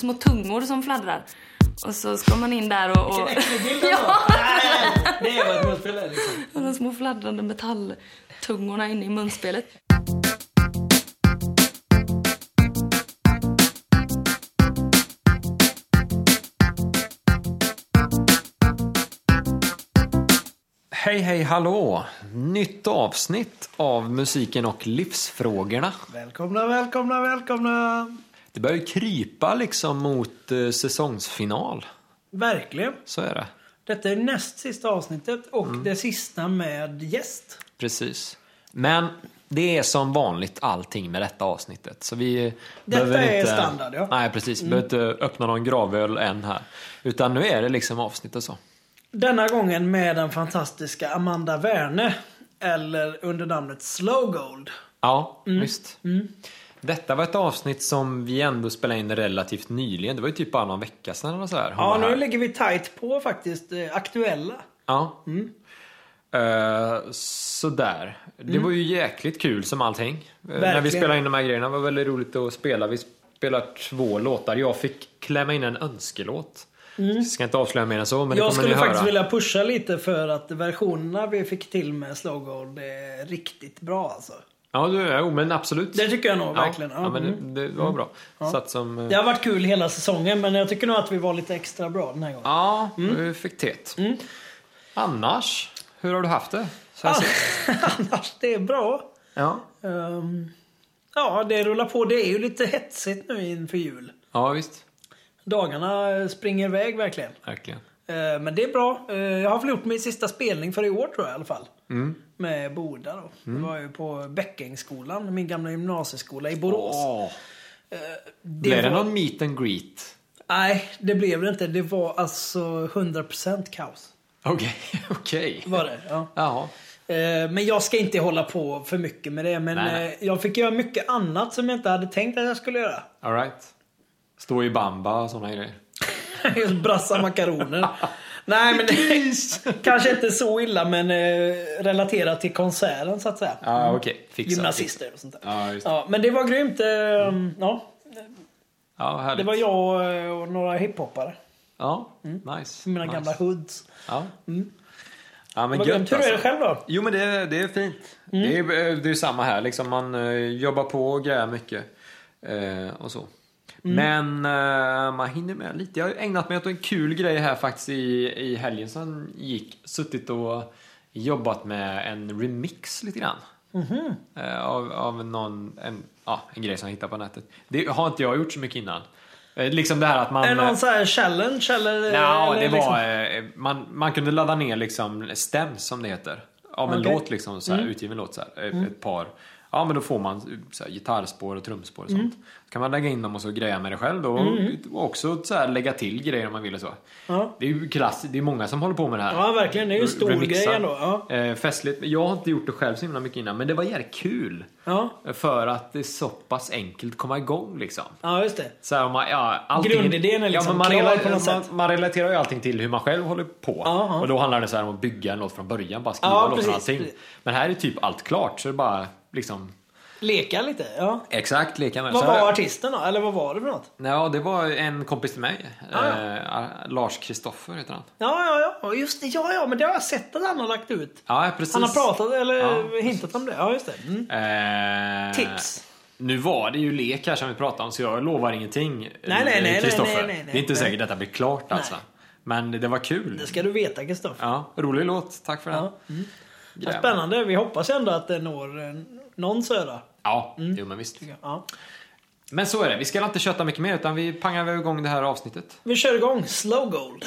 små tungor som fladdrar. Och så ska man in där och... och Äcklig bild ändå. ja, Nej, det är vad ett munspel är liksom. och de små fladdrande metalltungorna inne i munspelet. Hej, hej, hallå! Nytt avsnitt av Musiken och livsfrågorna. Välkomna, välkomna, välkomna. Det börjar ju krypa liksom mot eh, säsongsfinal. Verkligen. Så är det. Detta är näst sista avsnittet och Mm. det sista med gäst. Precis. Men det är som vanligt allting med detta avsnittet. Så vi Detta behöver är inte, standard, ja. Nej, precis. Vi behöver inte öppna någon gravöl än här. Utan nu är det liksom avsnittet så. Denna gången med den fantastiska Amanda Werne. Eller under namnet Slow Gold. Ja, Mm. visst. Detta var ett avsnitt som vi ändå spelade in relativt nyligen. Det var ju typ bara någon vecka sedan eller så här. Hon Ja, nu här. ligger vi tight på faktiskt. eh, Aktuella. Ja. Mm. Eh, sådär. Det var ju jäkligt kul som allting. Eh, när vi Verkligen. spelade in de här grejerna. Det var väldigt roligt att spela. Vi spelar två låtar. Jag fick klämma in en önskelåt. Ska inte avslöja mer än så, men det Mm. Jag kommer ni skulle faktiskt höra. vilja pusha lite för att versionerna vi fick till med Slow Gold är riktigt bra alltså. Ja, du, jo, men absolut. Det tycker jag nog ja, verkligen. Ja, men mm. det, det var bra. Satt som... eh, Det har varit kul hela säsongen men jag tycker nog att vi var lite extra bra den här gången. Ja, Mm. du fick tet. Annars, hur har du haft det? Sett? Annars, det är bra. Ja. Ehm, ja, det rullar på. Det är ju lite hetsigt nu inför jul. ja, visst. Dagarna springer iväg verkligen. Verkligen. Ehm, men det är bra. Ehm, jag har väl gjort min sista spelning för i år tror jag i alla fall. Mm. Med Boda då. Det var ju på Bäckängsskolan, min gamla gymnasieskola i Borås. Åh. Det Blev det var- någon meet and greet? Nej, det blev det inte. Det var alltså 100% kaos. Okej, okej. Var det? Ja. Jaha. Eh, Men jag ska inte hålla på för mycket med det. Men Nej, eh, jag fick göra mycket annat som jag inte hade tänkt att jag skulle göra. All right. Stå i bamba och såna grejer. Just brassa makaroner. Nej men kanske inte så illa men eh, relaterat till konserten så att säga. Ja, okej. Fixat. Gymnasister och sånt där. Det. Ja, men det var grymt. eh, Ja, Ja, härligt. det var jag eh, och några hiphoppare. Ja, nice. Mina nice. gamla hoods. Ja. Ja, men gött. Hur är det själv då? Jo, men det, det är fint. Det, är, det är samma här. Liksom man eh, jobbar på och grejer mycket. Eh, och så. Men eh, man hinner med lite. Jag har ägnat mig åt en kul grej här faktiskt i, i helgen som gick. Suttit och jobbat med en remix lite grann. Eh, av, av någon, en, ja, en grej som jag hittade på nätet. Det har inte jag gjort så mycket innan. Eh, liksom det här att man... Är det någon sån här challenge eller? Eller det liksom- var... Man, man kunde ladda ner liksom stems som det heter. Av en Okej. låt liksom, så här, utgiven låt så här, eh, Ett par. Ja men då får man så här, gitarrspår och trumspår och sånt. Så kan man lägga in dem och så greja med det själv då. Och också så här, lägga till grejer om man vill och så. Ja. Det är ju klassiskt, det är många som håller på med det här. Ja, verkligen. Det är ju en stor Remixa. grej ändå. Ja. Eh, festligt. Jag har inte gjort det själv så himla mycket innan men det var jävligt kul. Ja. För att det är så pass enkelt att komma igång liksom. ja, just det. Så här, man, ja, allting, Grundidén är liksom ja, men man, klar på något man, sätt. man relaterar ju allting till hur man själv håller på. Ja, Och då handlar det så här om att bygga en låt från början, bara skriva Ja, låten och allting. Men här är typ allt klart, så det bara liksom Leka lite. Ja. exakt leka med. Vad var artisten då? Eller vad var det för något? Ja, det var en kompis till mig. Ah, ja. Eh, Lars Kristoffer heter han. Ja, ja, ja. Just det. Ja, ja. Men det har jag sett att han har lagt ut. Ja, precis. Han har pratat eller Ja, hintat om det. Ja, just det. Mm. Eh, Tips. Nu var det ju lek här som vi pratade om, så jag lovar ingenting. Nej, nej, nej, Kristoffer. nej, nej, nej. Det är inte säkert detta blir klart alltså. Nej. Men det var kul. Det ska du veta, Kristoffer. Ja, rolig låt. Tack för den. Ja. Ja, spännande. Vi hoppas ändå att det når eh, någon södra. Ja, Mm. jo men visst. Ja. Men så är det. Vi ska inte köta mycket mer utan vi pangar väl igång det här avsnittet. Vi kör igång. Slow Gold.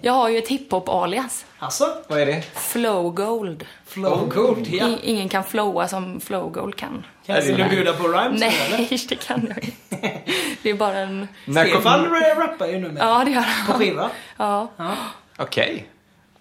Jag har ju ett hiphop-alias. Alltså? Vad är det? Flow Gold. Flow Gold, ja. I, ingen kan flowa som Flow Gold kan. Kan du bjuda på rhymes Nej, eller? det kan jag inte. Det är bara en... Stefan rappar ju nu med. Ja, det gör han. På skiva. Ja. Okej.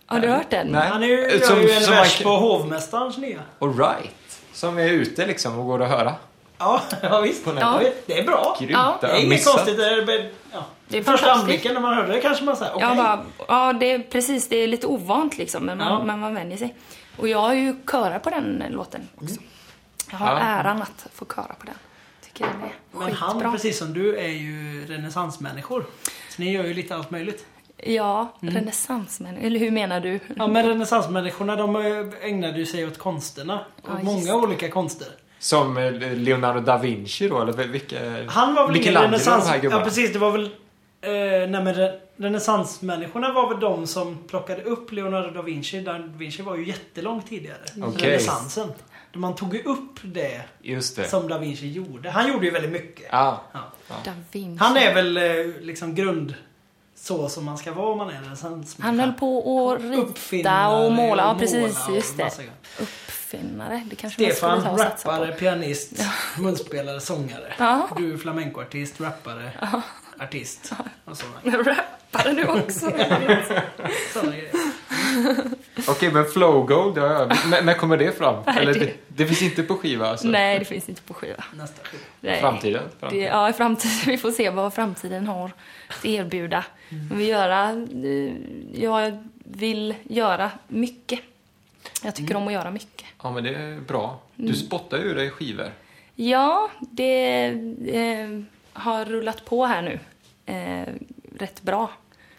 Har du hört den? Nej. Han är ju, Som- gör ju en som vers på hovmästarens nya. Alright. Som är ute liksom och går att höra. Ja, ja visst. På Ja. Det är bra. Grymt. Ja. Det är inget konstigt. Det är, ja. Det är Första anblicken när man hörde det kanske man säger okej. Jag bara, ja, det är precis. Det är lite ovant liksom, men man, Ja. men man vänjer sig. Och jag har ju körat på den låten också. Jag har Ja. äran att få köra på den. Tycker den är Men han, skitbra. precis som du, är ju renässansmänniskor. Så ni gör ju lite allt möjligt. Ja, Mm. renässansmän. Eller hur menar du? Ja, men renässansmänniskorna de eh, ägnade ju sig åt konsterna. Och Ja, just många olika konster. Som eh, Leonardo da Vinci då, eller vilka? Han var väl ingen renässans... de här Ja, precis. Det var väl... Eh, nej, men re- renässansmänniskorna var väl de som plockade upp Leonardo da Vinci. Da Vinci var ju jättelångt tidigare. Okej. Renässansen. Man tog ju upp det Just det. som da Vinci gjorde. Han gjorde ju väldigt mycket. Ja. Ja. Da Vinci. Han är väl eh, liksom grund... Så som man ska vara om man är renässansmänniska. Han höll på att rita och måla. Ja, precis. Just det. Uppfinnare. Det kanske man Stefan, skulle ta och satsa rappare, på. pianist, munspelare, sångare. Ja. Du är flamencoartist, rappare, artist och sådana, Rappare du också. sådana grejer. Okej, men Flow Gold, ja, ja. När kommer det fram? Nej, Eller det- det, finns inte på skiva alltså? Nej, det finns inte på skiva. Nästa skiva. Nej. Framtiden? Det, Framtiden. ja, i framtiden. Vi får se vad framtiden har att erbjuda. Men vi göra, eh, jag vill göra mycket. Jag tycker om att göra mycket. Ja, men det är bra. Mm. Du spottar ju dig skivor. Ja, det eh, har rullat på här nu. Eh, rätt bra,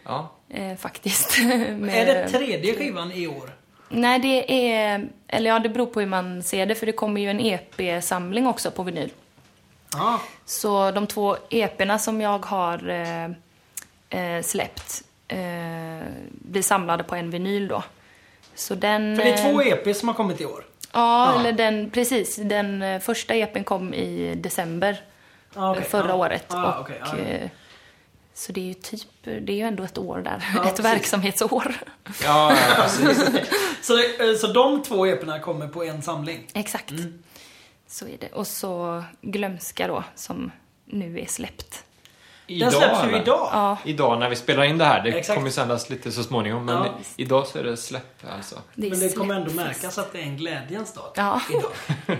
Ja. Eh, faktiskt. Med- Är det tredje skivan i år? Nej, det är... Eller ja, det beror på hur man ser det, för det kommer ju en EP-samling också på vinyl. Ja. Så de två EPerna som jag har eh, eh, släppt eh, blir samlade på en vinyl då. Så den... För det är två eh, EPs som har kommit i år. Ja, Ja. eller den, precis. Den eh, första EPn kom i december okej. eh, förra året. Och, okej. Så det är ju typ, det är ju ändå ett år där. Ja, ett precis. verksamhetsår. Ja, ja, precis. Så, det- eh, så de två EPerna kommer på en samling? Exakt. Mm. Så är det. Och så Glömska då, som nu är släppt. Den släpps ju eller? idag. Ja, Idag när vi spelar in det här. Det Exakt. kommer ju sändas lite så småningom. Men Ja. idag så är det släpp alltså. det är Men det kommer ändå märkas att det är en glädjens dag Ja. idag.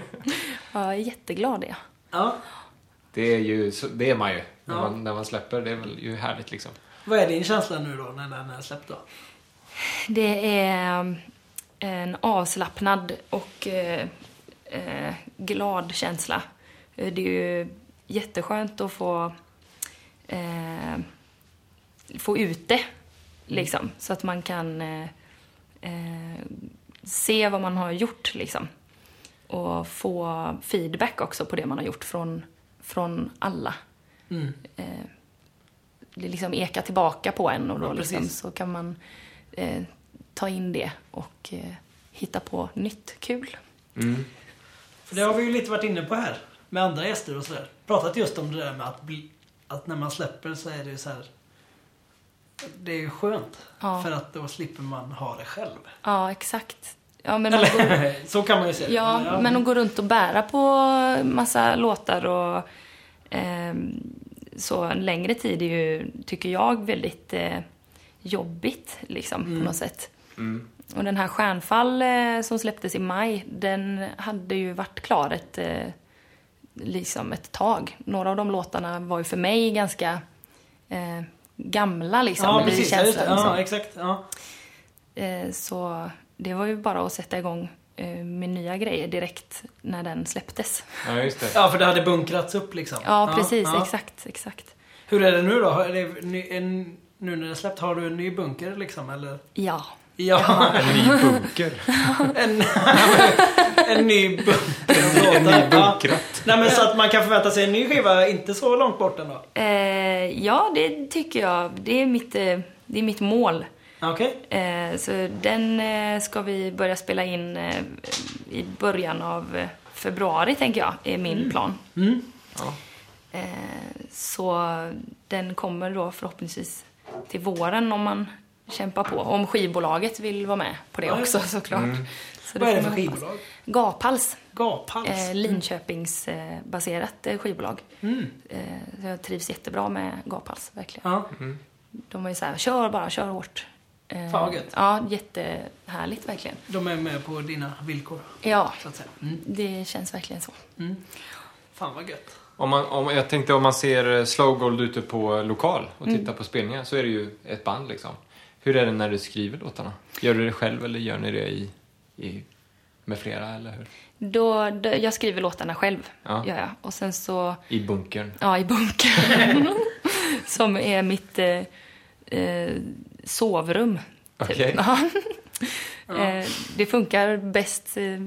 Ja, jag är jätteglad det. Ja. Det är ju, det är man ju. När, Ja. man, när man släpper. Det är väl ju härligt liksom. Vad är din känsla nu då när den är släppt då? Det är um, en avslappnad och eh, eh, glad känsla. Eh, Det är ju jätteskönt att få, eh, få ut det, liksom. Så att man kan eh, eh, se vad man har gjort, liksom. Och få feedback också på det man har gjort från, från alla. Mm. Eh, det liksom ekar tillbaka på en och då Ja, liksom, så kan man eh, ta in det och eh, hitta på nytt kul. Mm. För det har vi ju lite varit inne på här med andra gäster och sådär. Pratat just om det där med att, bli, att när man släpper så är det ju så här. Det är ju skönt. Ja. För att då slipper man ha det själv. Ja, exakt. Ja, men Eller, så kan man ju se det. ja, men att gå runt och bära på massa låtar och så en längre tid är ju, tycker jag, väldigt eh, jobbigt liksom på något sätt. Mm. Och den här Stjärnfall eh, som släpptes i maj, den hade ju varit klar ett, eh, liksom ett tag. Några av de låtarna var ju för mig ganska eh, gamla liksom. ja, precis. Ja, liksom. ja, exakt. Ja. Så det var ju bara att sätta igång med nya grejer direkt när den släpptes. Ja, just det. ja, för det hade bunkrats upp liksom. Ja, precis. ja. Exakt, exakt. Hur är det nu då? Är det ny, en, nu när det är släppt, har du en ny bunker liksom? Eller? Ja. Ja, En ny bunker. en, en ny bunker. En ny Ja. bunkrat. Nej men så att man kan förvänta sig en ny skiva inte så långt bort ändå? Eh, ja, det tycker jag. Det är mitt, eh, det är mitt mål. Okej. Eh, så den eh, ska vi börja spela in eh, i början av februari, tänker jag, är min plan. Mm. Ja. Så den kommer då förhoppningsvis till våren om man kämpar på. Om skivbolaget vill vara med på det Ja, också såklart. Mm. Så Vad är det för skivbolag? Gaphals. Gaphals? Eh, Linköpingsbaserat eh, skivbolag. Mm. Eh, jag trivs jättebra med Gaphals, verkligen. Ja. De var ju så här, kör bara, kör hårt. Eh, Fan. Ja, jättehärligt verkligen. De är med på dina villkor, Ja, så att säga. Mm. det känns verkligen så. Mm. Fan vad gött. Om man, om, jag tänkte om man ser eh, Slow Gold ute på lokal och Mm. tittar på spelningar så är det ju ett band liksom. Hur är det när du skriver låtarna? Gör du det själv eller gör ni det i, i, med flera eller hur? Då, då, jag skriver låtarna själv, Ja. gör jag. Och sen så, I bunkern? ja, i bunkern. som är mitt eh, eh, sovrum. Typ. Okej. Ja. eh, det funkar bäst eh,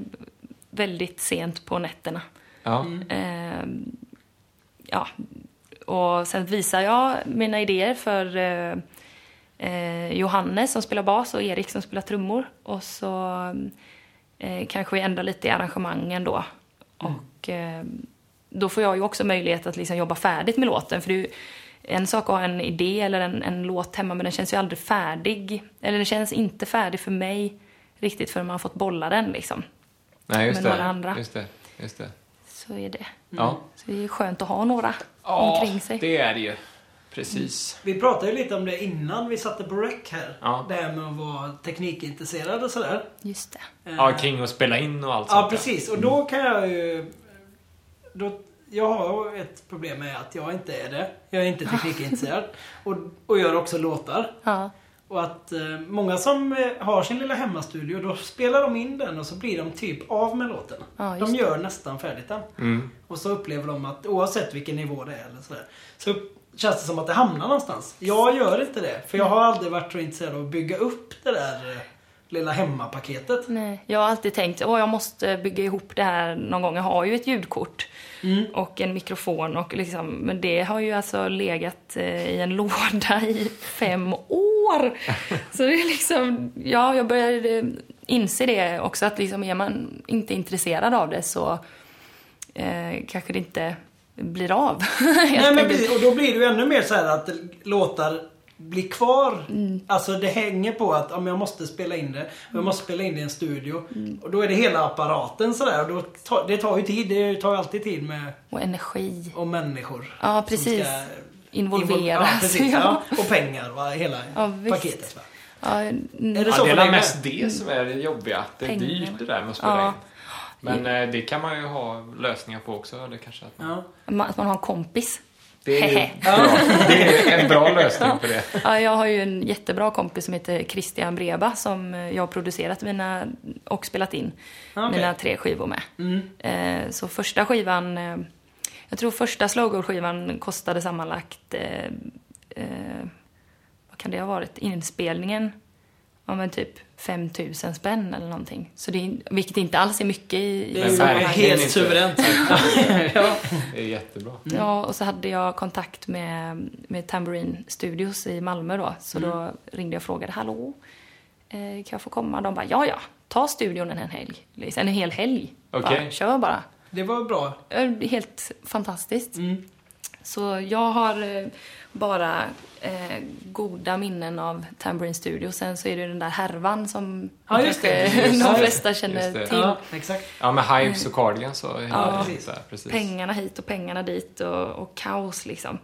väldigt sent på nätterna. Ja. Eh, ja, och sen visar jag mina idéer för Johannes som spelar bas och Erik som spelar trummor. Och så eh, kanske vi ändrar lite i arrangemangen då. Och eh, då får jag ju också möjlighet att liksom jobba färdigt med låten. För det är ju en sak att ha en idé eller en, en låt hemma men den känns ju aldrig färdig. Eller den känns inte färdig för mig riktigt förrän man har fått bolla den liksom. Nej, just Med det. några andra. Just det. Just det. Så är det. Ja. Så det är skönt att ha några omkring sig. det är det ju. Precis. Vi pratade ju lite om det innan vi satte på rec här. Ja. Det här med att vara teknikintresserad och sådär. Just det. Ja, kring att spela in och allt Ja, sånt där. precis. Och då kan jag ju... Då, jag har ett problem med att jag inte är det. Jag är inte teknikintresserad. och, och gör också låtar. Ja. Och att eh, många som eh, har sin lilla hemmastudio, då spelar de in den och så blir de typ av med låten. Ja, de det. gör nästan färdigt den. Mm. Och så upplever de att oavsett vilken nivå det är eller sådär. Så känns det som att det hamnar någonstans. Jag gör inte det. För jag har aldrig varit så intresserad av att bygga upp det där eh, lilla hemmapaketet. Nej, jag har alltid tänkt att jag måste bygga ihop det här någon gång. Jag har ju ett ljudkort Mm. och en mikrofon. Och liksom, men det har ju alltså legat eh, i en låda i fem år. Så det är liksom, ja, jag börjar eh, inse det också att liksom, är man inte intresserad av det så eh, kanske det inte blir av. Nej men precis, och då blir det ju ännu mer så här att låtar blir kvar. Mm. Alltså det hänger på att om jag måste spela in det. Och jag måste spela in det i en studio. Mm. Och då är det hela apparaten sådär. Och då tar, det tar ju tid. Det tar ju alltid tid med Och energi. och människor. Ja, som precis. ska Involveras. Ja, precis. Ja. Ja. Och pengar och hela Ja, paketet. Va? Ja, mm. Är det Ja, så det är med? mest det som är det jobbiga. Att det är Pengarna. dyrt det där med att spela Ja. in. Men eh, det kan man ju ha lösningar på också. Eller kanske att man... Ja. Att man har en kompis. Det är bra. Det är en bra lösning på det. Ja, jag har ju en jättebra kompis som heter Christian Breba som eh, jag har producerat mina och spelat in okej. mina tre skivor med. Mm. Eh, så första skivan, eh, jag tror första Slowgo-skivan kostade sammanlagt, eh, vad kan det ha varit, inspelningen, ja men typ 5000 spänn eller någonting. Så det är, vilket inte alls är mycket i, Det i verkligen helt suveränt. ja. Det är jättebra. Ja, och så hade jag kontakt med, med Tambourine Studios i Malmö då. Så då ringde jag och frågade, hallå, eh, kan jag få komma? De bara, ja ja, ta studion en helg. Liksom, En hel helg. Okej. Bara, kör bara. Det var bra. Helt fantastiskt. Mm. Så jag har eh, bara eh, goda minnen av Tambourine Studios. Sen så är det den där härvan som Ja, just det. Just de flesta känner Just det. till. Ja, exakt. Ja, med Hives och Cardigans så. Ja, precis. Där, precis. pengarna hit och pengarna dit och, och kaos liksom.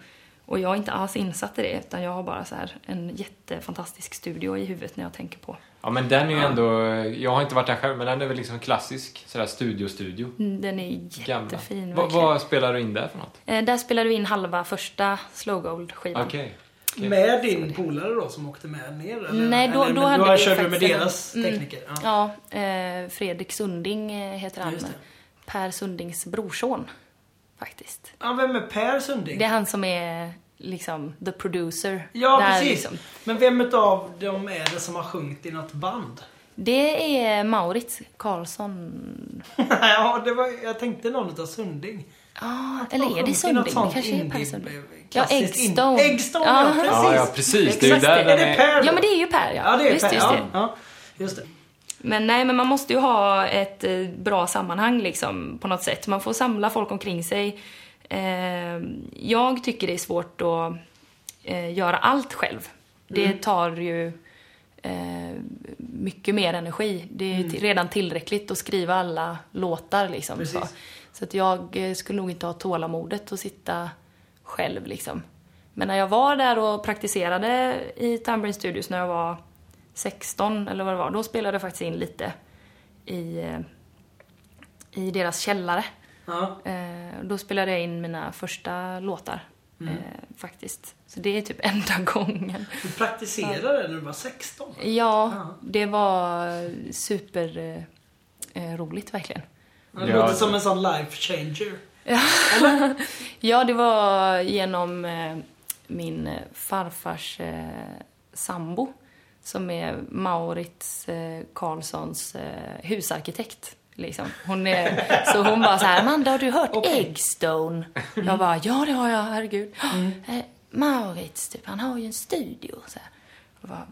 Och jag är inte alls insatt i det utan jag har bara så här en jättefantastisk studio i huvudet när jag tänker på. Ja, men den är ju ändå... Jag har inte varit där själv, men den är väl liksom klassisk sådär studio-studio. Mm, Den är jättefin Va, vad spelar du in där för något? Eh, där spelade vi in halva första Slow Gold-skivan. Okej. Okej. Med din polare då som åkte med ner? Eller? Nej, då- eller, då men hade då vi körde du med en- deras Mm. tekniker? Ja. Ja, eh, Fredrik Sunding eh, heter han. Per Sundings brorson, faktiskt. ja, vem är Per Sunding? Det är han som är liksom the producer. Ja, Där, precis. liksom. Men vem utav dem är det som har sjungit i något band? Det är Maurits Karlsson. ja, det var, jag tänkte någon utav Sunding. Ja, har eller är det Sunding? Det kanske är Per Sunding. Ja, klassiskt in- Eggstone. Eggstone, Ja. ja, precis. Ja, ja, precis. Det är ju där det. Är det. Per? Ja, men det är ju Per, ja. Ja, det är Visst, Per. just ja, det. Ja, just det. Men nej, men man måste ju ha ett eh, bra sammanhang liksom på något sätt. Man får samla folk omkring sig. Eh, jag tycker det är svårt att eh, göra allt själv. Det Mm. tar ju mycket mer energi. Det är Mm. redan tillräckligt att skriva alla låtar liksom. Precis. Så, så att jag skulle nog inte ha tålamodet att sitta själv liksom. Men när jag var där och praktiserade i Tambourine Studios när jag var 16 eller vad det var, då spelade jag faktiskt in lite i, eh, i deras källare. Ja. Eh, då spelade jag in mina första låtar. Mm. Eh, faktiskt. Så det är typ enda gången. Du praktiserade när du var 16? Ja, Ja. det var super eh, roligt verkligen. Det låter som en sån life changer. Ja, det var genom eh, min farfars eh, sambo som är Maurits eh, Karlssons eh, husarkitekt. Liksom. Hon är, så hon bara så här, Amanda har du hört Okej. Eggstone? Jag bara, ja det har jag, herregud. Eh, Maurits, typ, han har ju en studio. Så här. Jag bara,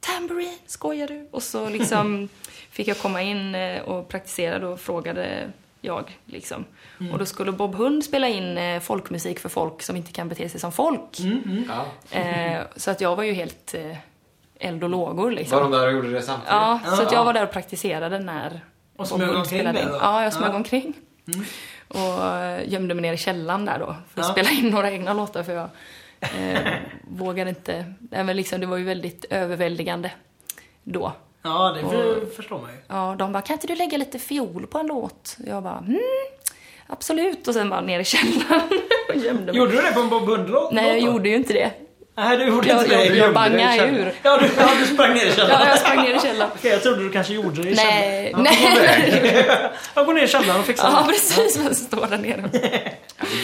Tambourine, skojar du? Och så liksom fick jag komma in eh, och praktisera och frågade jag. Liksom. Och då skulle Bob Hund spela in eh, folkmusik för folk som inte kan bete sig som folk. Ja. Eh, så att jag var ju helt eh, eld och lågor liksom. Var de där och gjorde det samtidigt? Ja, så att Ja. jag var där och praktiserade när Och smög omkring in. då? Ja, jag smög. Mm. omkring. Och eh, gömde mig ner i källaren där då för att Ja. spela in några egna låtar för jag eh, vågade inte. Nej, men liksom, det var ju väldigt överväldigande då. Ja, det Och- förstår man ju. Ja, de bara, kan inte du lägga lite fiol på en låt? Jag bara, mm, absolut. Och sen bara ner i källaren och gömde mig. Gjorde du det på en Bob Hund-låt? Nej, jag gjorde ju inte det. Nej, du gjorde Jag, inte jag, det. jag bangade ur. Ja, du, ja, du sprang ner i källaren. Ja, jag sprang ner i källaren. Okej, jag trodde du kanske gjorde det i Nej, källaren. nej. Jag går ner i källaren och fixar Ja, det. precis. Man står där nere.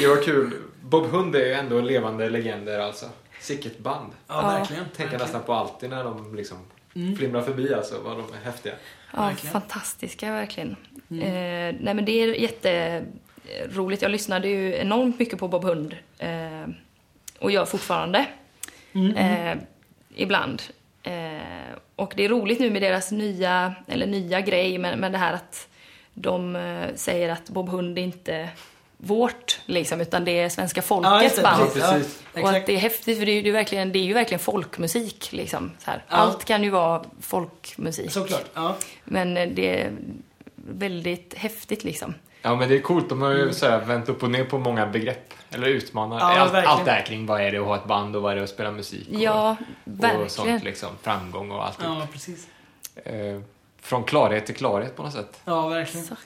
Det var kul. Bob Hund är ju ändå levande legender alltså. Sicket band. Ja, Ja. verkligen. Tänker verkligen. nästan på alltid när de liksom flimrar förbi alltså, vad de är häftiga. Ja, Verkligen. fantastiska verkligen. Eh, nej men det är jätteroligt. Jag lyssnade ju enormt mycket på Bob Hund. Eh, och gör fortfarande. Eh, ibland. Eh, och det är roligt nu med deras nya, eller nya grej, men, men det här att de eh, säger att Bob Hund är inte vårt, liksom, utan det är svenska Ja, folkets det. band. Precis. Ja. Och att det är häftigt för det är, ju verkligen, det är ju verkligen folkmusik. Liksom, så här. Ja. Allt kan ju vara folkmusik. Såklart. Ja. Men eh, det är väldigt häftigt liksom. Ja men det är coolt, de har ju så här vänt upp och ner på många begrepp. Eller utmanar. Ja, allt, verkligen. allt det här kring vad är det att ha ett band och vad är det att spela musik. Och, Ja, och verkligen. sånt liksom. Framgång och allt. ja, precis. Eh, från klarhet till klarhet på något sätt. Ja, verkligen. Exakt.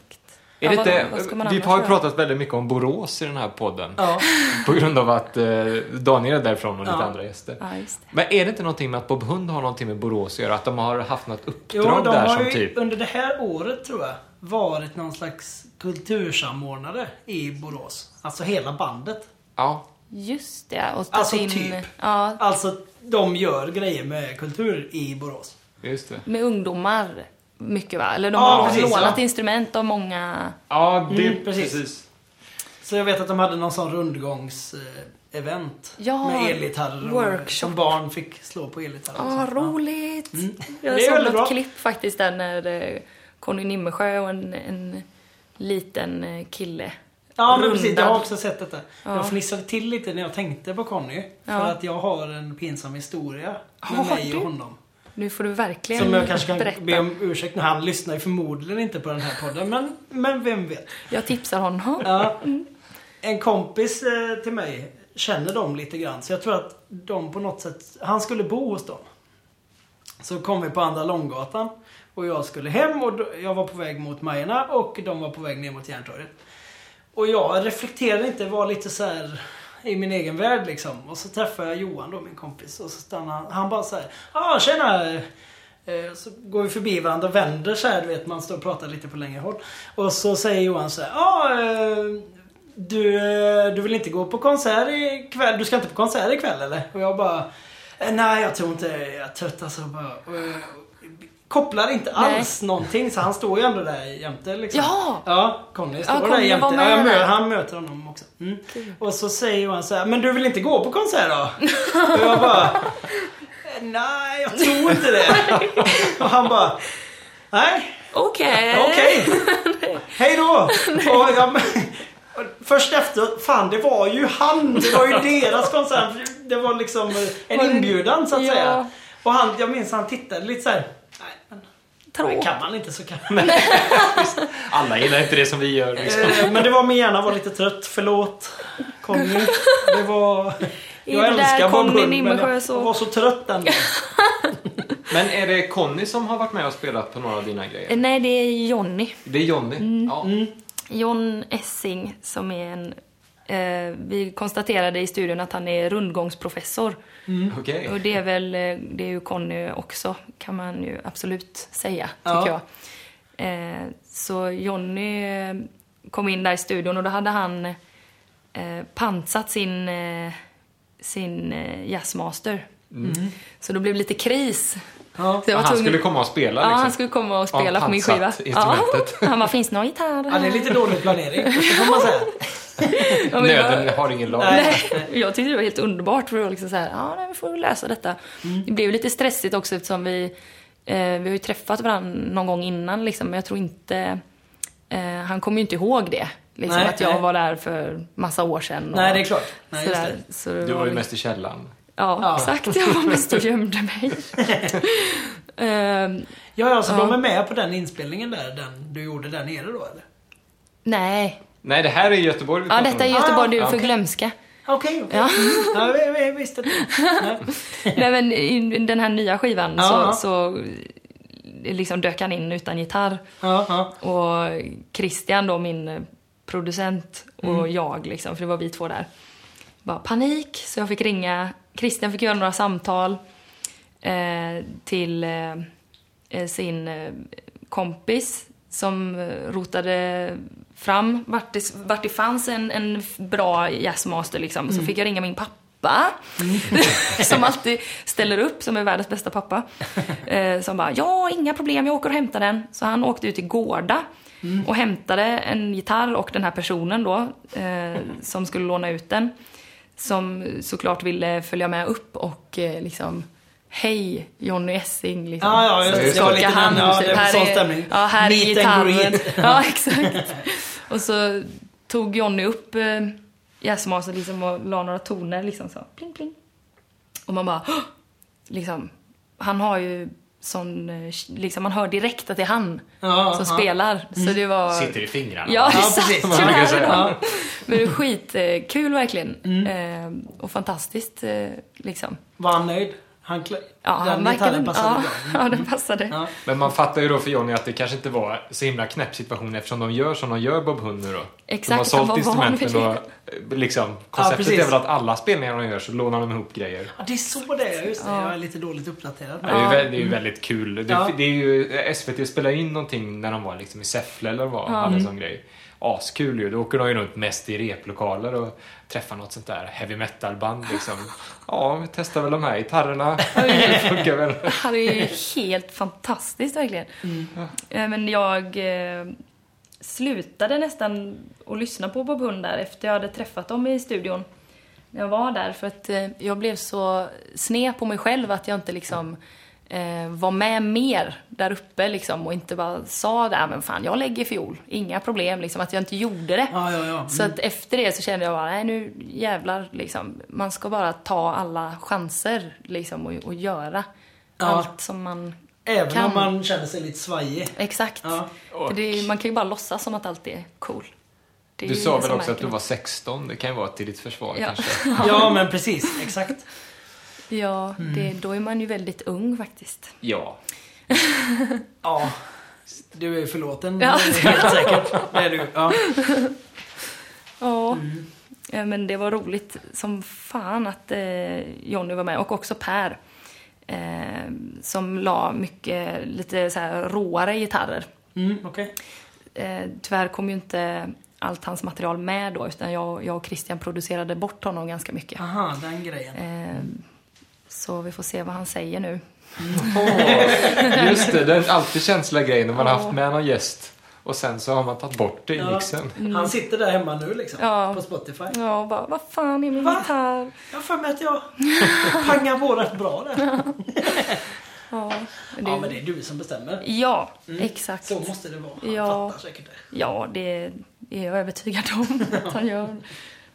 Är Ja, det vad- inte, man vi har ju pratat väldigt mycket om Borås i den här podden. Ja. På grund av att eh, Daniel är därifrån och lite Ja. andra gäster. Ja, just det. Men är det inte någonting med att Bob Hund har någonting med Borås att göra? Att de har haft något uppdrag Jo, de där har som ju typ... under det här året, tror jag, varit någon slags kultursamordnare i Borås. Alltså hela bandet. Ja. Just det. Och Alltså in, typ. Ja, Alltså, de gör grejer med kultur i Borås. Just det. med ungdomar mycket va? Eller de Ja, har precis, lånat ja. instrument av många... Ja, det... Mm, precis. precis. Så jag vet att de hade någon sån rundgångs-event. Ja, med elgitarrer. och- workshop. Som barn fick slå på elgitarrer. Ja, roligt! Mm. Jag såg något bra. klipp faktiskt där när eh, Conny Nimmersjö och en, en liten eh, kille Ja, men precis. Jag har också sett detta. Ja. Jag fnissade till lite när jag tänkte på Conny. För Ja. att jag har en pinsam historia med Har mig du? och honom. Nu får du verkligen Som jag kanske kan berätta. be om ursäkt när han lyssnar förmodligen inte på den här podden. Men, men vem vet. Jag tipsar honom. Ja. En kompis eh, till mig känner dem lite grann. Så jag tror att de på något sätt... Han skulle bo hos dem. Så kom vi på Andra Långgatan. Och jag skulle hem och jag var på väg mot Majerna och de var på väg ner mot Järntorget. Och jag reflekterade inte, var lite så här i min egen värld liksom. Och så träffade jag Johan då, min kompis. Och så stannade han. Han bara så här. Ja, ah, tjena! Eh, så går vi förbi varandra och vänder så här, du vet, man står och pratar lite på längre håll. Och så säger Johan så här. Ja, eh, du, eh, du vill inte gå på konsert ikväll? Du ska inte på konsert ikväll eller? Och jag bara. Eh, nej, jag tror inte Jag är trött alltså. Bara, kopplar inte alls någonting. Så han står ju ändå där jämte liksom. Ja! Ja, Conny står Ja, där jämte. Ja, jag där. mö- han möter honom också. Mm. Och så säger han så här, men du vill inte gå på konsert då? och jag bara, "Eh, nej jag tror inte det. och han bara, nej, Okej. okej. Hej då. och jag, och först efter, fan det var ju han. Det var ju deras konsert. Det var liksom en inbjudan så att Ja. säga. Och han, jag minns han tittade lite så här. Nej, men, kan man inte så kan man. Alla gillar inte det som vi gör. Liksom. Eh, Men det var min hjärna var lite trött. Förlåt Conny. Det var... Jag det älskar Conny Hund men jag så- jag var så trött den. Men är det Conny som har varit med och spelat på några av dina grejer? Eh, Nej, det är Jonny. Det är Johnny. Ja. John Essing som är en... Eh, vi konstaterade i studion att han är rundgångsprofessor. Okej. Och det är väl, eh, det är ju Conny också, kan man ju absolut säga, tycker Ja. jag. Eh, så Jonny kom in där i studion och då hade han eh, pansat sin, eh, sin jazzmaster. Så då blev det lite kris. Ja. Så jag var Han tvungen- skulle komma och spela Ja, liksom? han skulle komma och spela Ja, på min skiva. Ja, han bara, finns det någon gitarr ja, det är lite dålig planering, får man säga. Ja, var- Nöden har ingen lag. Nej. Jag tyckte det var helt underbart för var liksom så här, ja nej, vi får lösa detta. Mm. Det blev ju lite stressigt också eftersom vi, eh, vi har ju träffat varandra någon gång innan liksom, men jag tror inte, eh, han kommer ju inte ihåg det. Liksom, Nej, att jag nej. var där för massa år sedan. och Nej, det är klart. Nej, just sådär. det. Så det Du var ju liksom- mest i källaren. Ja, Ja. exakt. Jag var mest och gömde mig. Ehm, Ja, alltså Ja. de är med på den inspelningen där, den du gjorde där nere då eller? nej. Nej, det här är Göteborg vi Ja, detta är. Göteborg, Ah, du är för glömska. Okej, okej. Ja. Ja, vi, vi visste inte. Nej. Men i den här nya skivan Ja. så, så liksom dök han in utan gitarr. Ja, ja. Och Christian då, min producent, och Mm. jag liksom, för det var vi två där. Bara panik, så jag fick ringa. Christian fick göra några samtal eh, till eh, eh, sin eh, kompis som eh, rotade fram vart det, vart det fanns en, en bra jazzmaster liksom. Mm. Så fick jag ringa min pappa. som alltid ställer upp, som är världens bästa pappa. Eh, som bara, ja, inga problem, jag åker och hämtar den. Så han åkte ut till Gårda Mm. och hämtade en gitarr och den här personen då, eh, som skulle låna ut den. Som såklart ville följa med upp och eh, liksom Hej, Johnny Essing. Liksom. Ja, ja, just Så det. Skaka hand, ja, typ. här är. Ja, här är Meet gitarren. Ja, exakt. Och så tog Johnny upp eh, jazzmaster liksom och la några toner liksom så. Pling, pling. Och man bara, "Åh!" liksom, han har ju sån, eh, liksom man hör direkt att det är han Ja, som ja. spelar. Så det var... Sitter i fingrarna. Ja, Ja, precis. Ja. Men det är skitkul verkligen. Mm. Eh, och fantastiskt eh, liksom. Var han nöjd? Han klä... Ja, han verkade... passade Ja, bra. ja, den passade. Ja. Men man fattar ju då för Johnny att det kanske inte var så himla knäpp situation eftersom de gör som de gör Bob Hund nu då. Exakt, de har sålt instrumenten och eh, liksom konceptet precis. är väl att alla spelningar de gör så lånar de ihop grejer. ja, det är så det är. Just det. Ja. Jag är lite dåligt uppdaterad. Det är ju, vä- det är ju väldigt kul. Det, Ja. det är ju, SVT spelade in någonting när de var liksom i Säffle eller vad, hade en sån grej. Askul ju. Då åker de ju runt mest i replokaler och träffar något sånt där heavy metal-band liksom. Ja, vi testar väl de här gitarrerna. Det funkar väl. Det är ju helt fantastiskt verkligen. Eh, Men jag eh, slutade nästan att lyssna på Bob Hund där efter jag hade träffat dem i studion. När jag var där för att eh, jag blev så sned på mig själv att jag inte liksom eh, var med mer där uppe liksom och inte bara sa det, "Ah, men fan jag lägger fiol, inga problem liksom, att jag inte gjorde det. Ja, ja, ja. Så att efter det så kände jag bara, nej nu jävlar liksom. Man ska bara ta alla chanser liksom och, och göra Ja. allt som man Även kan. om man känner sig lite svajig. Exakt. Ja. För det är, man kan ju bara låtsas som att allt är cool. Du sa väl också att du var något. 16? Det kan ju vara till ditt försvar Ja. kanske. Ja, men precis. Exakt. Ja, Mm. det, då är man ju väldigt ung faktiskt. Ja. Ja. Du är förlåten. Ja. Helt säkert. Det är du. Ja. Ja. Mm. ja, men det var roligt som fan att eh, Jonny var med och också Per. Eh, som la mycket, lite så här råare gitarrer. Mm, Okej. Eh, tyvärr kom ju inte allt hans material med då, utan jag, jag och Christian producerade bort honom ganska mycket. Aha, den grejen. Eh, så vi får se vad han säger nu. Åh, just det, det är alltid känsliga grejer när man har Ja. haft med någon gäst och sen så har man tagit bort det i Ja. mixen. Han sitter där hemma nu liksom. Ja. På Spotify. Ja, och bara, vad fan är min Va? gitarr? Jag har för mig att jag pangar på rätt bra där. Ja, men det, Ja, men det är du som bestämmer. ja exakt. Så måste det vara. Han Ja. fattar säkert det. Ja, det är jag övertygad om att han gör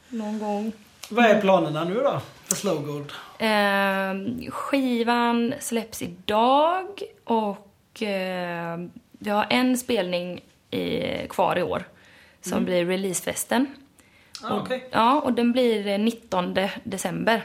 någon gång. Vad är planerna nu då? För Slowgold? Eh, skivan släpps idag och eh, vi har en spelning i, kvar i år som blir releasefesten. Ah, Okej. Ja, och den blir eh, 19 december.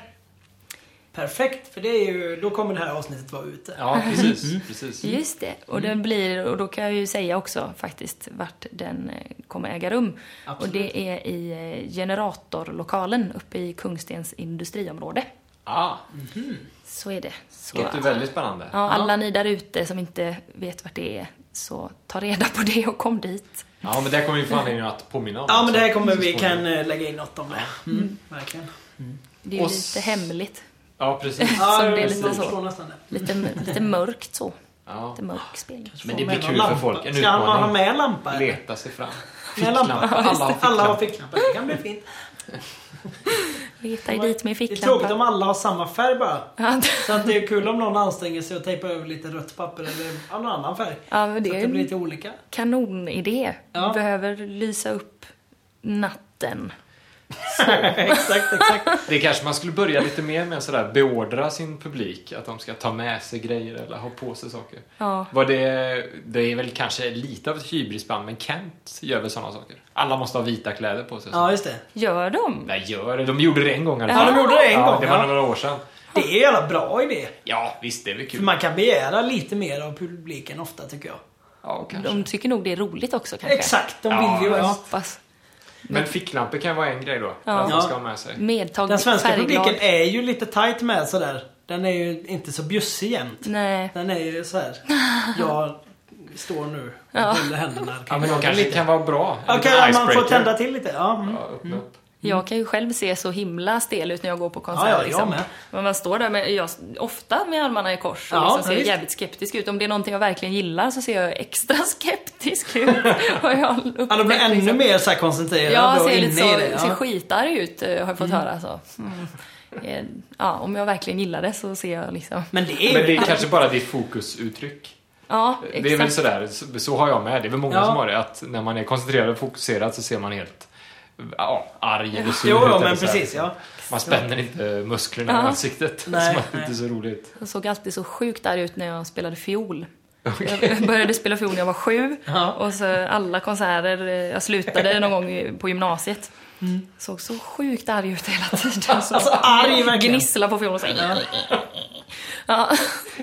Perfekt, för det är ju, då kommer det här avsnittet vara ute. Ja, precis. precis. Just det. Och den blir, och då kan jag ju säga också faktiskt vart den eh, kommer äga rum. Och Absolut. det är i eh, Generatorlokalen uppe i Kungstens industriområde. Ah, Så är det. Så, låter väldigt spännande. ja, alla ni där ute som inte vet vart det är, så ta reda på det och kom dit. Ja, men det kommer vi få anledning att påminna om. Ja, men det här kommer vi kan eh, lägga in något om det. Mm. Verkligen. Det är ju Och lite s- hemligt. Ja, precis. Så det är lite så. Lite, lite mörkt så. Ja. Lite mörk spel. Men det blir kul för folk. En Ska han ha utmaning. med lampa? eller? Leta sig fram. Med lampa. Ficklampa. Alla har Alla har ficklampa. ficklampa. Det kan bli fint. Leta dit med Det är tråkigt om ficklampa. alla har samma färg bara. Ja, Så att det är kul om någon anstränger sig och tejpar över lite rött papper eller av någon annan färg. Ja, men det så är att det blir en lite olika. kanonidé. Ja. Behöver lysa upp natten. exakt, exakt. Det kanske man skulle börja lite mer med sådär beordra sin publik att de ska ta med sig grejer eller ha på sig saker. Ja. Vad det, det är väl kanske lite av ett hybrisband, men Kent gör väl sådana saker. Alla måste ha vita kläder på sig. Ja, just det. Gör de? Nej, gör det. De gjorde det en gång i alla Ja, fall. de gjorde det en ja, gång, Det var ja. några år sedan. Det är en jävla bra idé. Ja, visst, det är väl För kul. man kan begära lite mer av publiken ofta tycker jag. Ja, kanske. De tycker nog det är roligt också kanske. Exakt, de Ja, vill ju... Jag Ja. hoppas. Men ficklampor kan vara en grej då. Ja. Att man ska ha med sig. Medtag Den svenska färgglad. publiken är ju lite tight med sådär. Den är ju inte så bjussig jämt. Nej. Den är ju så här. Jag står nu och Ja. håller händerna. Ja, men de kanske lite. kan vara bra. En ja, man får tända till lite. Ja, mm. Ja, öppna upp. Jag kan ju själv se så himla stel ut när jag går på konsert. Ja, ja, liksom. med. Men man står där med, jag, ofta med armarna i kors och Ja, liksom ser visst. jävligt skeptisk ut. Om det är någonting jag verkligen gillar så ser jag extra skeptisk ut. Har jag upptäckt, Ja, de blir ännu liksom. mer så här koncentrerade Jag och ser inne lite i så, det. ser Ja. skitarg ut eh, har jag fått höra. Så. Mm. Eh, Ja, om jag verkligen gillar det så ser jag liksom... Men det är Men det är kanske bara ditt fokusuttryck. Ja, exakt. Det är väl sådär, så, så har jag med. Det är väl många Ja. som har det. Att när man är koncentrerad och fokuserad så ser man helt ja, arg eller sur Jo, jo, men precis. Ja. Man spänner inte musklerna i ansiktet. Nej, så man nej. inte så roligt. Jag såg alltid så sjukt arg ut när jag spelade fiol. Jag började spela fiol när jag var sju. Ja. Och så alla konserter, eh, jag slutade någon gång på gymnasiet. Mm. Såg så sjukt arg ut hela tiden. Så Alltså arg verkligen. gnissla på fiolen och så. Ja.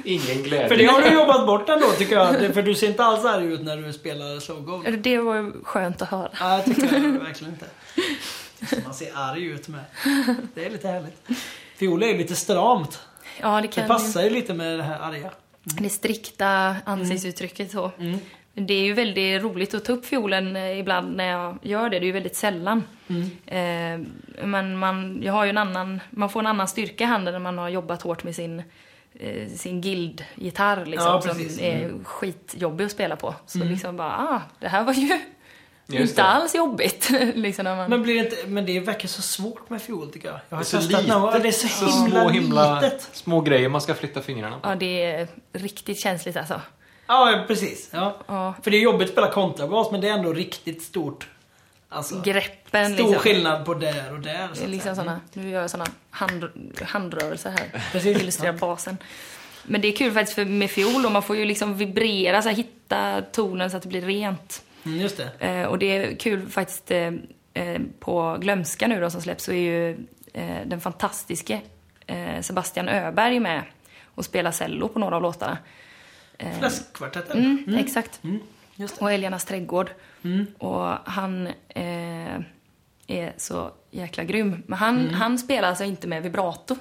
Ingen glädje. För det har du jobbat bort ändå tycker jag. Det- För du ser inte alls arg ut när du spelar slow go. Det var ju skönt att höra. Ja, jag tycker jag verkligen inte. Så man ser arg ut med. Det är lite härligt. Fiol är ju lite stramt. Ja, det Det kan passar ju lite med det här arga. det strikta ansiktsuttrycket så. Mm. Men Det är ju väldigt roligt att ta upp fiolen eh, ibland när jag gör det. Det är ju väldigt sällan. Mm. Eh, men man, jag har ju en annan, man får en annan styrka i handen när man har jobbat hårt med sin, eh, sin guild-gitarr liksom, Ja, som precis. Mm. är skitjobbig att spela på. Så liksom bara, ah, det här var ju Just inte det. alls jobbigt. liksom när man, Men, blir det inte, men det verkar så svårt med fiol tycker jag. Jag har Det är så testat gång. Det är så så himla, små, himla litet. små grejer man ska flytta fingrarna på. Ja, det är riktigt känsligt alltså. Ja, precis. Ja. Ja. För det är jobbigt att spela kontrabas men det är ändå riktigt stort. Alltså, Greppen stor liksom. skillnad på där och där. Så liksom såna, nu gör jag såna hand, handrörelser här. Precis. Illustrerar basen. Men det är kul faktiskt för med fiol och man får ju liksom vibrera, så här, hitta tonen så att det blir rent. Mm, just det. Eh, och det är kul faktiskt eh, eh, på Glömska nu då som släpps så är ju eh, den fantastiske eh, Sebastian Öberg med och spelar cello på några av låtarna. Eh, Fläskkvartetten. Mm, Exakt. Just det. Och Älgarnas trädgård. Mm. Och han eh, är så jäkla grym. Men han, Mm. han spelar alltså inte med vibrato.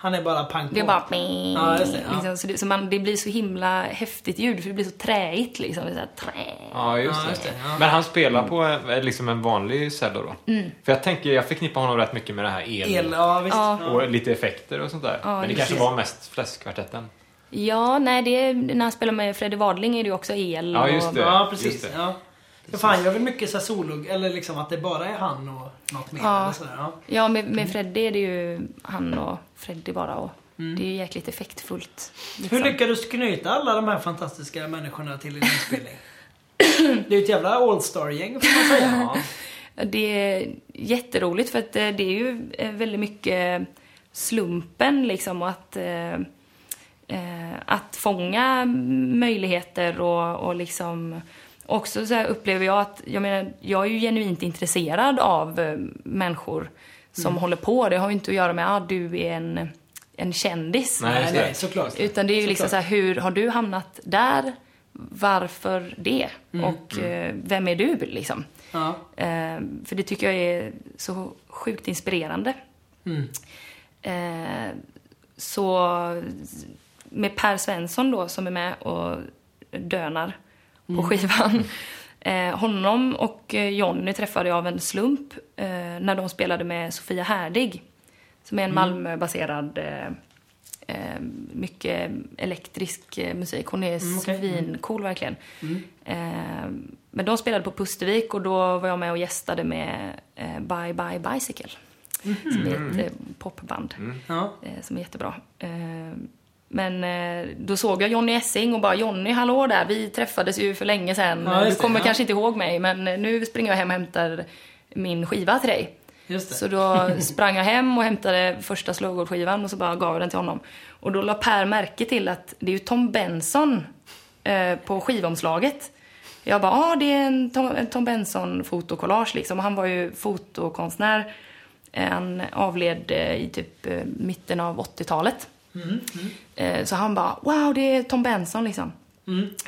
Han är bara pang på. Det är bara... Ja, det, ja. liksom, så det, så man, det blir så himla häftigt ljud för det blir så träigt liksom. Det är så här, trä. Ja, just, Ja, det. just det, ja. Men han spelar på eh, liksom en vanlig cello då? Mm. För jag tänker, jag förknippar honom rätt mycket med det här el, El, ja visst. Ja. Ja. och lite effekter och sånt där. Ja, Men det kanske var mest fläskkvartetten. Ja, nej, det är, när han spelar med Freddy Wadling är det ju också el. Ja, just och, det. Ja, just precis. det. Ja. Ja, För han gör väl mycket så solo, eller liksom att det bara är han och något mer. Ja. Eller sådär, ja. Ja, med, med Freddy är det ju han och Freddy bara. Och Mm. Det är ju jäkligt effektfullt. Hur liksom. lyckades du knyta alla de här fantastiska människorna till din inspelning? det är ju ett jävla all-star-gäng får man säga. Det är jätteroligt för att eh, det är ju eh, väldigt mycket slumpen liksom och att, eh, att fånga möjligheter och, och liksom också så här upplever jag att, jag menar, jag är ju genuint intresserad av eh, människor som håller på. Det har ju inte att göra med att ah, du är en, en kändis. Nej, Nej, nej, såklart. Utan det är ju liksom så Såklart. här, hur har du hamnat där? varför det? Och eh, vem är du liksom? Ja. Eh, för det tycker jag är så sjukt inspirerande. Mm. Eh, så med Per Svensson då som är med och dönar på skivan. Eh, honom och eh, Jonny träffade jag av en slump eh, när de spelade med Sofia Härdig. Som är en Malmöbaserad, eh, eh, mycket elektrisk eh, musik. Hon är Mm, okej. svincool verkligen. Eh, men de spelade på Pustervik och då var jag med och gästade med Bye Bye Bicycle. Som är ett eh, popband Ja. eh, som är jättebra. Men eh, då såg jag Jonny Essing och bara Jonny, hallå där, vi träffades ju för länge sedan. Ja, du just det, kommer ja. kanske inte ihåg mig, men eh, nu springer jag hem och hämtar min skiva till dig. Så då sprang jag hem och hämtade första slowgold-skivan och så bara gav jag den till honom. Och då la Per märke till att det är ju Tom Benson eh, på skivomslaget. Jag bara, ja ah, det är en Tom, en Tom Benson fotokollage liksom. Och han var ju fotokonstnär. Han avled eh, i typ eh, mitten av 80-talet. Eh, Så han bara, wow det är Tom Benson liksom.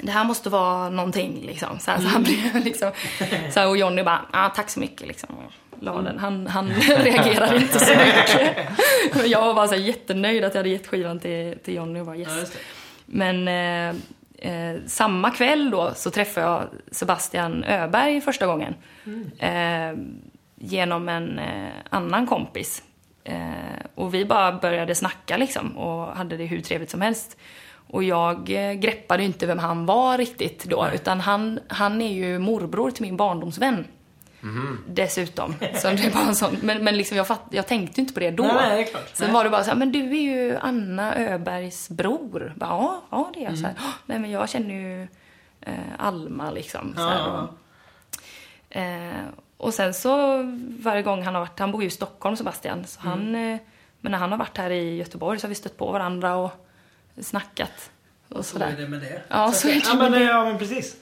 Det här måste vara någonting liksom. Så, här, så han blev liksom, så här, och Johnny bara, ah, tack så mycket liksom. Och La den. Han, han reagerade inte så mycket. Jag var bara så här, jättenöjd att jag hade gett skivan till, till Johnny och bara yes. Ja. Men eh, eh, samma kväll då så träffade jag Sebastian Öberg första gången. Eh, genom en eh, annan kompis. Eh, och vi bara började snacka liksom och hade det hur trevligt som helst. Och jag eh, greppade inte vem han var riktigt då, utan han, han är ju morbror till min barndomsvän. Dessutom. Så det var en sån, men men liksom jag, fatt, jag tänkte inte på det då. Nej, nej, det klart. Sen Nej. var det bara så här, men du är ju Anna Öbergs bror. Bara, ja, ja, det är jag. Så här, "Åh, nej, men jag känner ju eh, Alma liksom. Så Ja, här, och, eh, och sen så varje gång han har varit, han bor ju i Stockholm Sebastian, så Mm. han, eh, men när han har varit här i Göteborg så har vi stött på varandra och snackat. Och Så är sådär. det med det. Ja, så är det ja, men, det. ja, men precis.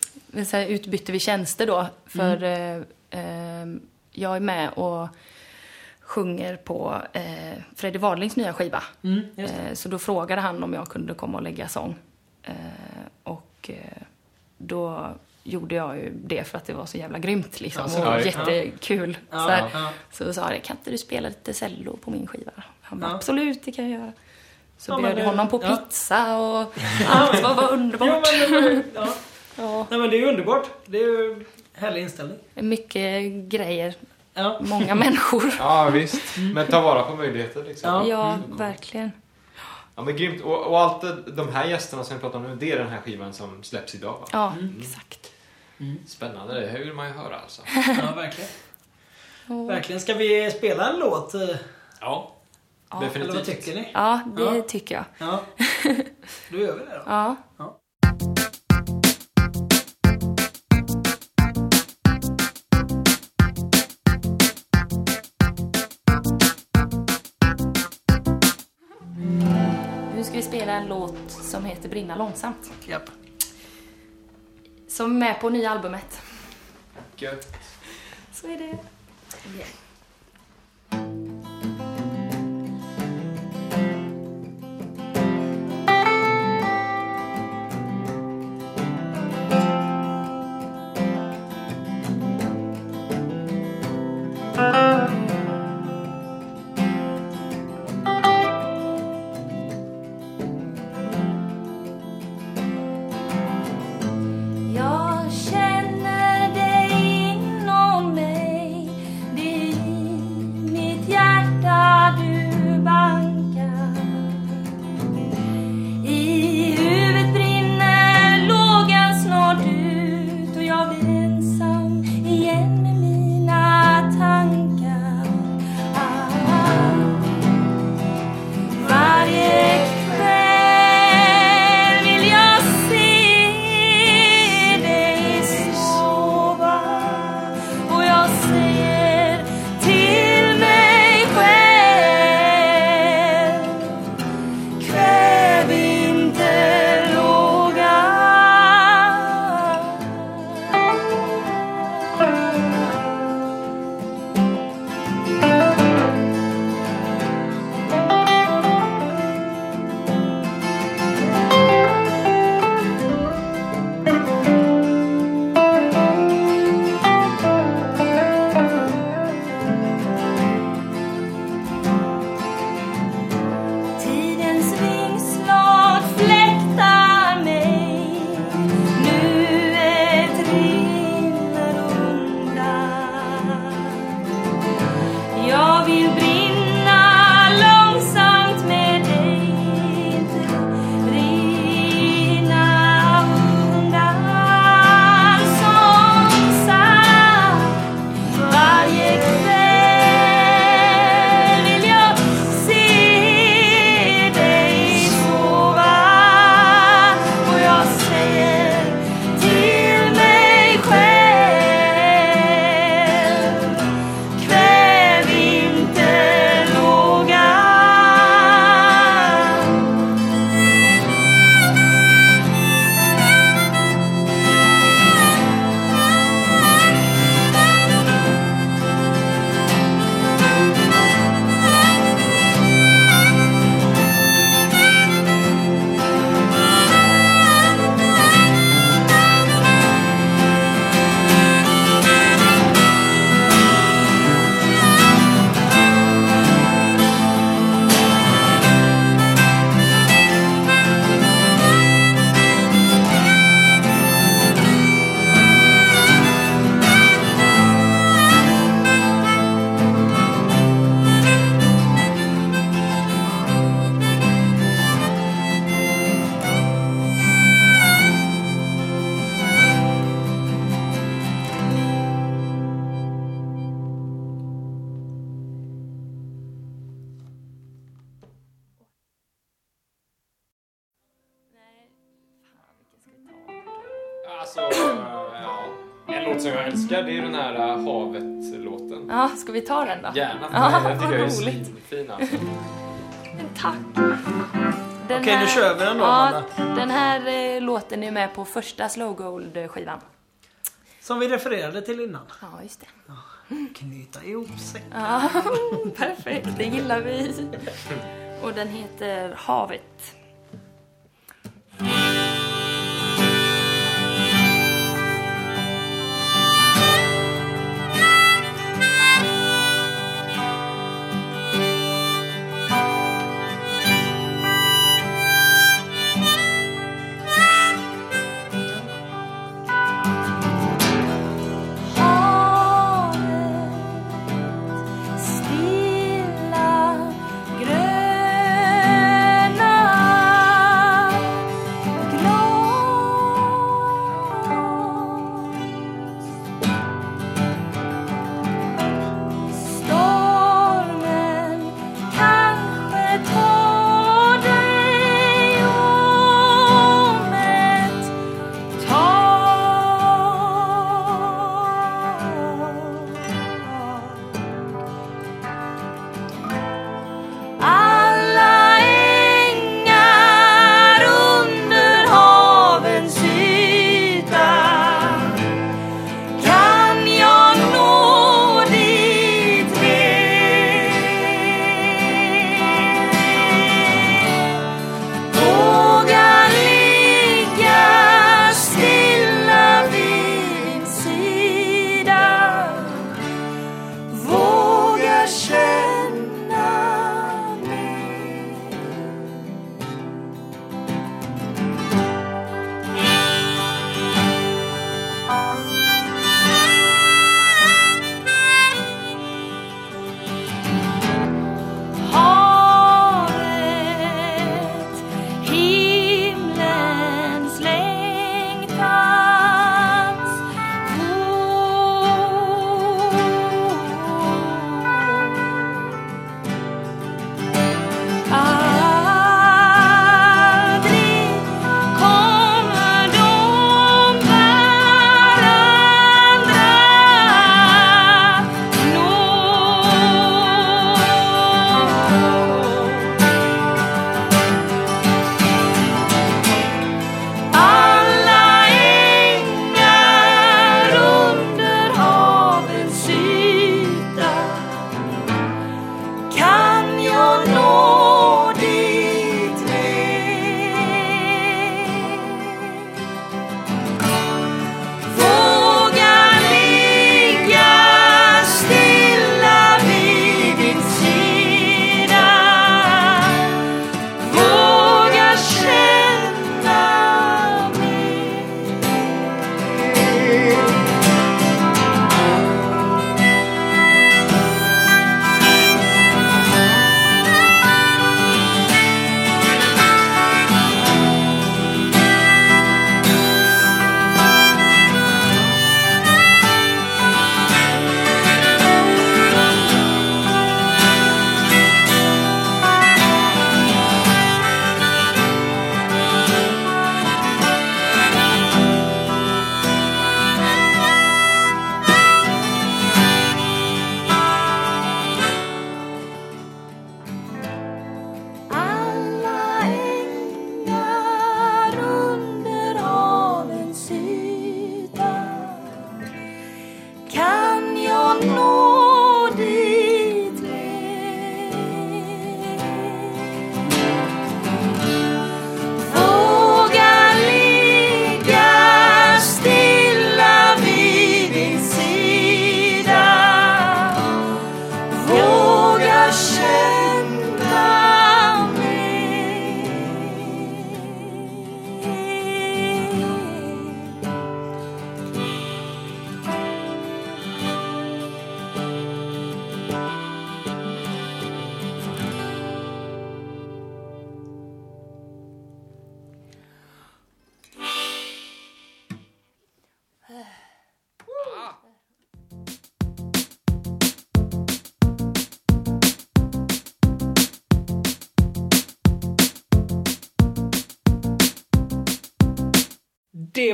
Så här utbytte vi tjänster då. För eh, eh, jag är med och sjunger på eh, Freddie Wadlings nya skiva. Mm, Eh, så då frågade han om jag kunde komma och lägga sång. Eh, och eh, då gjorde jag ju det för att det var så jävla grymt liksom. Ja, så- och ja, jättekul. Ja, så, här. ja. så sa jag, kan inte du spela lite cello på min skiva? Han bara, Ja. absolut, det kan jag göra. Så Ja, bjöd det- honom på ja. pizza och allt var, var underbart. Ja, men, ja. Ja. Nej, men det är ju underbart. Det är ju härlig inställning. Mycket grejer, Ja. många människor. Ja, visst. Men ta vara på möjligheter liksom. Ja. Ja, verkligen. Ja, men grymt. Och, och allt det- de här gästerna som vi pratar om nu, det är den här skivan som släpps idag va? Ja, exakt. Spännande, det här vill man ju höra alltså. ja, verkligen. Verkligen. Ska vi spela en låt? Ja, Ja. Eller vad definitivt. tycker ni? Ja, det Ja. tycker jag. Ja. Då gör vi det då. Ja. Ja. Nu ska vi spela en låt som heter Brinna långsamt. Japp. Som är med på nya albumet. Gött. Så är det. Jag älskar, det är den här äh, Havet-låten. Ja, ska vi ta den då? Gärna, Ja, den tycker jag är roligt. svinfin alltså. Tack. Den Okej, nu kör vi den då, ja, Amanda. Den här eh, låten är med på första Slow Gold-skivan. Som vi refererade till innan. Ja, just det. Knyta ihop sig. Ja, perfekt, det gillar vi. Och den heter. Havet,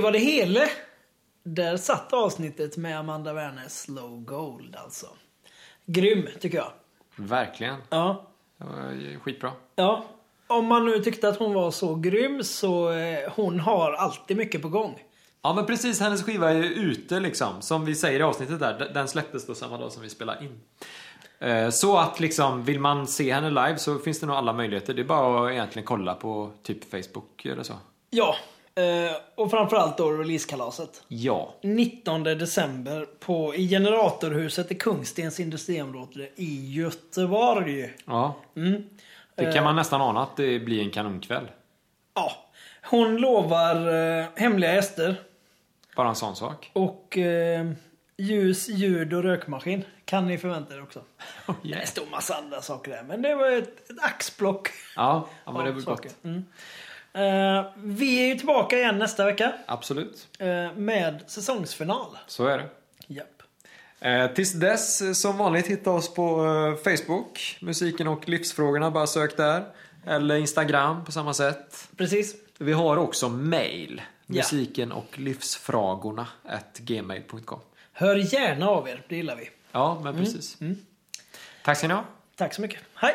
var det hele. Där satt avsnittet med Amanda Werner Slow Gold alltså. Grym, tycker jag. Verkligen. Ja. Det var skitbra. Ja. Om man nu tyckte att hon var så grym så eh, hon har alltid mycket på gång. Ja men precis, hennes skiva är ju ute liksom. Som vi säger i avsnittet där. Den släpptes då samma dag som vi spelade in. Eh, Så att liksom, vill man se henne live så finns det nog alla möjligheter. Det är bara att egentligen kolla på typ Facebook eller så. Ja. Eh, Och framförallt då releasekalaset. Ja. 19 december på, i Generatorhuset i Kungstens industriområde i Göteborg. Ja. Mm. Det kan man nästan ana att det blir en kanonkväll. Ja. Hon lovar eh, hemliga gäster Bara en sån sak. och eh, ljus, ljud och rökmaskin kan ni förvänta er också. Oh, Det är en stor massa andra saker där, men det var ett, ett axplock. Ja, ja men det var gott. Mm. Eh, vi är ju tillbaka igen nästa vecka Absolut. eh, med säsongsfinal. Så är det. Japp. Eh, tills dess, som vanligt, hitta oss på eh, Facebook. Musiken och livsfrågorna, bara sök där. Eller Instagram på samma sätt. Precis. Vi har också mail. Musiken och livsfrågorna gmail.com. Hör gärna av er, det gillar vi. Ja, men precis. Tack ska ni ha. Tack så mycket. Hej!